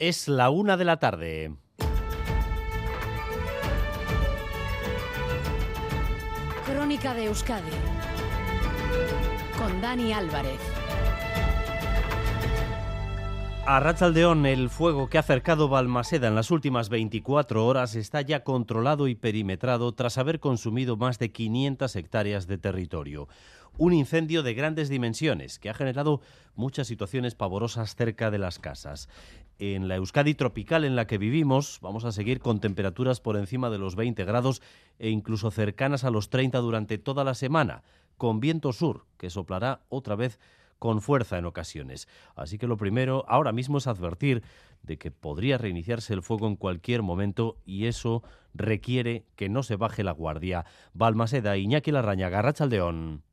Es la una de la tarde. Crónica de Euskadi con Dani Álvarez. A Rachaldeón, el fuego que ha cercado Balmaseda en las últimas 24 horas está ya controlado y perimetrado tras haber consumido más de 500 hectáreas de territorio. Un incendio de grandes dimensiones que ha generado muchas situaciones pavorosas cerca de las casas. En la Euskadi tropical en la que vivimos vamos a seguir con temperaturas por encima de los 20 grados e incluso cercanas a los 30 durante toda la semana, con viento sur que soplará otra vez con fuerza en ocasiones. Así que lo primero ahora mismo es advertir de que podría reiniciarse el fuego en cualquier momento y eso requiere que no se baje la guardia. Balmaseda, Iñaki Larrañaga, Rachaldeón.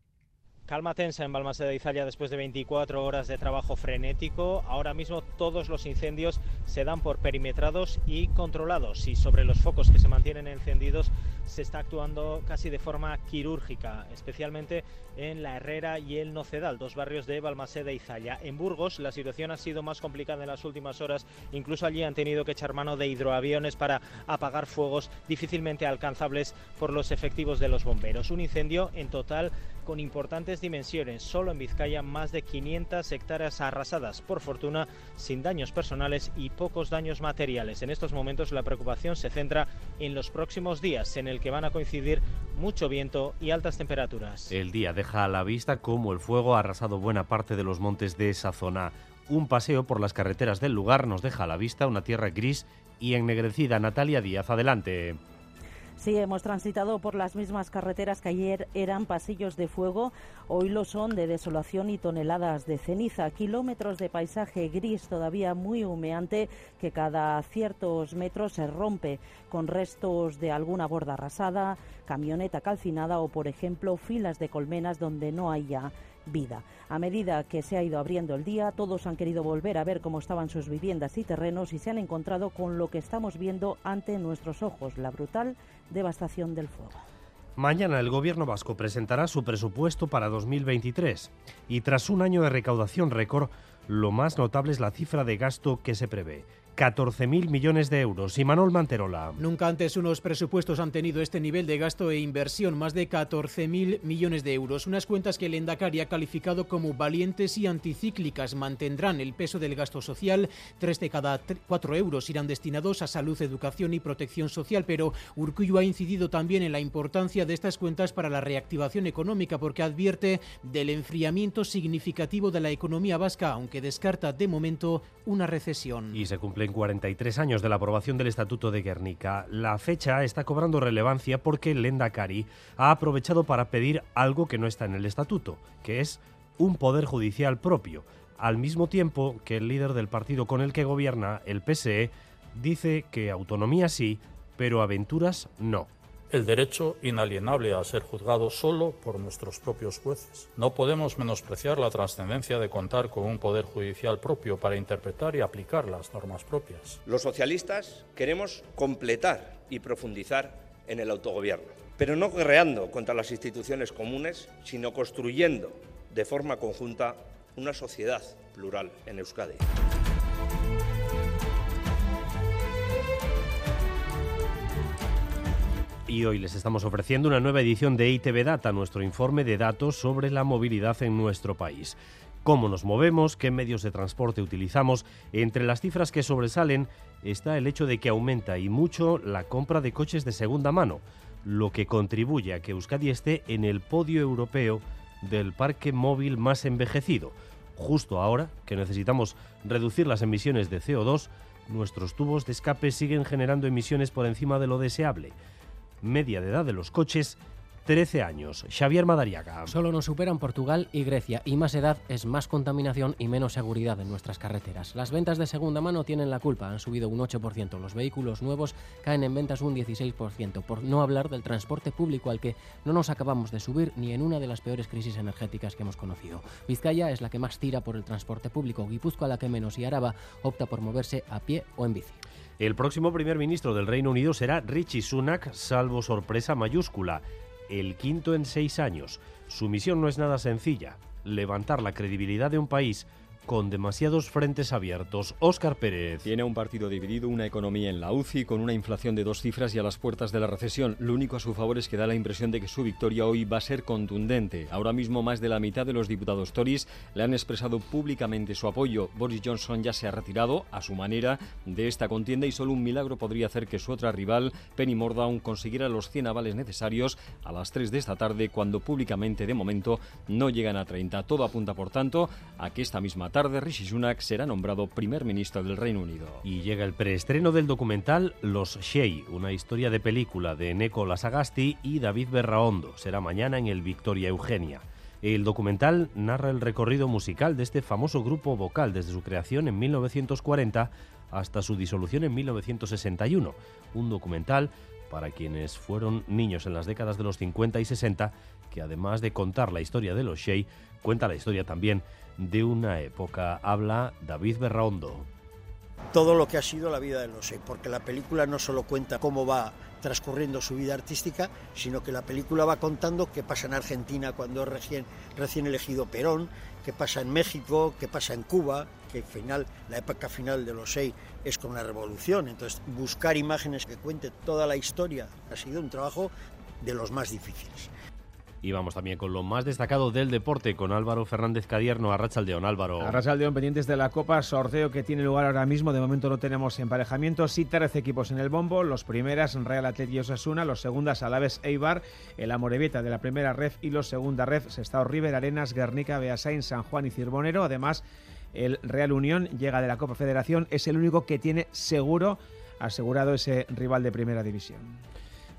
Calma tensa en Balmaseda y Zalla después de 24 horas de trabajo frenético. Ahora mismo todos los incendios se dan por perimetrados y controlados y sobre los focos que se mantienen encendidos se está actuando casi de forma quirúrgica, especialmente en La Herrera y el Nocedal, dos barrios de Balmaseda y Zalla. En Burgos la situación ha sido más complicada en las últimas horas, incluso allí han tenido que echar mano de hidroaviones para apagar fuegos difícilmente alcanzables por los efectivos de los bomberos. Un incendio en total con importantes dimensiones. Solo en Vizcaya más de 500 hectáreas arrasadas, por fortuna sin daños personales y pocos daños materiales. En estos momentos la preocupación se centra en los próximos días, en el que van a coincidir mucho viento y altas temperaturas. El día deja a la vista cómo el fuego ha arrasado buena parte de los montes de esa zona. Un paseo por las carreteras del lugar nos deja a la vista una tierra gris y ennegrecida. Natalia Díaz, adelante. Sí, hemos transitado por las mismas carreteras que ayer eran pasillos de fuego, hoy lo son de desolación y toneladas de ceniza, kilómetros de paisaje gris todavía muy humeante que cada ciertos metros se rompe con restos de alguna borda arrasada, camioneta calcinada o, por ejemplo, filas de colmenas donde no haya vida. A medida que se ha ido abriendo el día, todos han querido volver a ver cómo estaban sus viviendas y terrenos y se han encontrado con lo que estamos viendo ante nuestros ojos, la brutal devastación del fuego. Mañana el gobierno vasco presentará su presupuesto para 2023 y tras un año de recaudación récord, lo más notable es la cifra de gasto que se prevé. 14.000 millones de euros. Y Manuel Manterola. Nunca antes unos presupuestos han tenido este nivel de gasto e inversión, más de 14.000 millones de euros. Unas cuentas que el Endacari ha calificado como valientes y anticíclicas. Mantendrán el peso del gasto social. Tres de cada cuatro euros irán destinados a salud, educación y protección social. Pero Urcuyo ha incidido también en la importancia de estas cuentas para la reactivación económica, porque advierte del enfriamiento significativo de la economía vasca, aunque descarta de momento una recesión. Y se cumple en 43 años de la aprobación del Estatuto de Guernica. La fecha está cobrando relevancia porque Lenda Cari ha aprovechado para pedir algo que no está en el Estatuto, que es un poder judicial propio, al mismo tiempo que el líder del partido con el que gobierna, el PSE, dice que autonomía sí, pero aventuras no el derecho inalienable a ser juzgado solo por nuestros propios jueces. No podemos menospreciar la trascendencia de contar con un poder judicial propio para interpretar y aplicar las normas propias. Los socialistas queremos completar y profundizar en el autogobierno, pero no guerreando contra las instituciones comunes, sino construyendo de forma conjunta una sociedad plural en Euskadi. Y hoy les estamos ofreciendo una nueva edición de ITV Data, nuestro informe de datos sobre la movilidad en nuestro país. Cómo nos movemos, qué medios de transporte utilizamos. Entre las cifras que sobresalen está el hecho de que aumenta y mucho la compra de coches de segunda mano, lo que contribuye a que Euskadi esté en el podio europeo del parque móvil más envejecido. Justo ahora que necesitamos reducir las emisiones de CO2, nuestros tubos de escape siguen generando emisiones por encima de lo deseable media de edad de los coches 13 años. Xavier Madariaga. Solo nos superan Portugal y Grecia y más edad es más contaminación y menos seguridad en nuestras carreteras. Las ventas de segunda mano tienen la culpa, han subido un 8%. Los vehículos nuevos caen en ventas un 16%, por no hablar del transporte público al que no nos acabamos de subir ni en una de las peores crisis energéticas que hemos conocido. Vizcaya es la que más tira por el transporte público, Guipúzcoa la que menos y Araba opta por moverse a pie o en bici. El próximo primer ministro del Reino Unido será Richie Sunak, salvo sorpresa mayúscula, el quinto en seis años. Su misión no es nada sencilla, levantar la credibilidad de un país con demasiados frentes abiertos. Óscar Pérez. Tiene un partido dividido, una economía en la UCI, con una inflación de dos cifras y a las puertas de la recesión. Lo único a su favor es que da la impresión de que su victoria hoy va a ser contundente. Ahora mismo más de la mitad de los diputados Tories le han expresado públicamente su apoyo. Boris Johnson ya se ha retirado, a su manera, de esta contienda y solo un milagro podría hacer que su otra rival, Penny Mordaunt, consiguiera los 100 avales necesarios a las 3 de esta tarde, cuando públicamente, de momento, no llegan a 30. Todo apunta, por tanto, a que esta misma tarde Rishi Sunak será nombrado primer ministro del Reino Unido. Y llega el preestreno del documental Los Shea, una historia de película de Neko Lasagasti y David Berraondo. Será mañana en el Victoria Eugenia. El documental narra el recorrido musical de este famoso grupo vocal desde su creación en 1940 hasta su disolución en 1961. Un documental para quienes fueron niños en las décadas de los 50 y 60, que además de contar la historia de los Shea, cuenta la historia también de una época. Habla David Berraondo. Todo lo que ha sido la vida de los Shea, porque la película no solo cuenta cómo va transcurriendo su vida artística, sino que la película va contando qué pasa en Argentina cuando es recién, recién elegido Perón, qué pasa en México, qué pasa en Cuba, que final, la época final de los seis es con la revolución. Entonces, buscar imágenes que cuente toda la historia ha sido un trabajo de los más difíciles. Y vamos también con lo más destacado del deporte con Álvaro Fernández Cadierno, Arrachaldeón. Álvaro. Arrachaldeón, pendientes de la Copa, sorteo que tiene lugar ahora mismo. De momento no tenemos emparejamientos. Sí, 13 equipos en el bombo. Los primeras, Real Atleti y Osasuna. Los segundas, Alaves Eibar. El Amorebieta de la primera ref y los segunda ref, Sestao River, Arenas, Guernica, Beasain, San Juan y Cirbonero. Además, el Real Unión llega de la Copa Federación. Es el único que tiene seguro asegurado ese rival de primera división.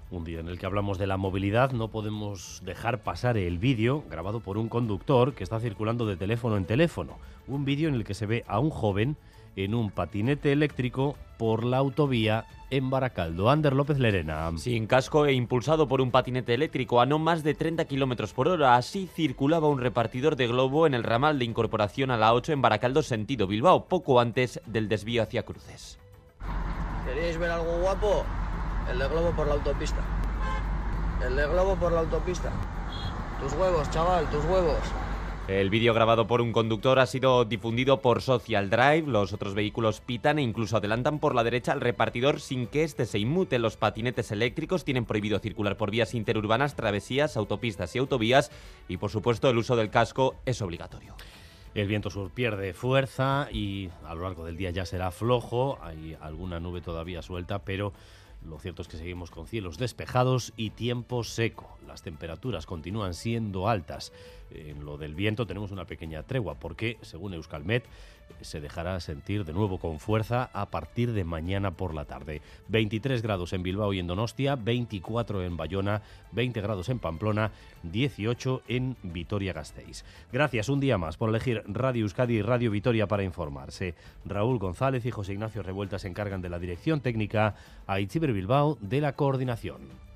Un día en el que hablamos de la movilidad, no podemos dejar pasar el vídeo grabado por un conductor que está circulando de teléfono en teléfono. Un vídeo en el que se ve a un joven en un patinete eléctrico por la autovía en Baracaldo. Ander López Lerena. Sin casco e impulsado por un patinete eléctrico a no más de 30 kilómetros por hora. Así circulaba un repartidor de globo en el ramal de incorporación a la 8 en Baracaldo, sentido Bilbao, poco antes del desvío hacia Cruces. ¿Queréis ver algo guapo? El de globo por la autopista. El de globo por la autopista. Tus huevos, chaval, tus huevos. El vídeo grabado por un conductor ha sido difundido por Social Drive. Los otros vehículos pitan e incluso adelantan por la derecha al repartidor sin que éste se inmute. Los patinetes eléctricos tienen prohibido circular por vías interurbanas, travesías, autopistas y autovías. Y por supuesto, el uso del casco es obligatorio. El viento sur pierde fuerza y a lo largo del día ya será flojo. Hay alguna nube todavía suelta, pero lo cierto es que seguimos con cielos despejados y tiempo seco. Las temperaturas continúan siendo altas. En lo del viento tenemos una pequeña tregua porque, según Euskalmet, se dejará sentir de nuevo con fuerza a partir de mañana por la tarde. 23 grados en Bilbao y en Donostia, 24 en Bayona, 20 grados en Pamplona, 18 en Vitoria-Gasteiz. Gracias un día más por elegir Radio Euskadi y Radio Vitoria para informarse. Raúl González y José Ignacio Revuelta se encargan de la dirección técnica, a Itziber Bilbao de la coordinación.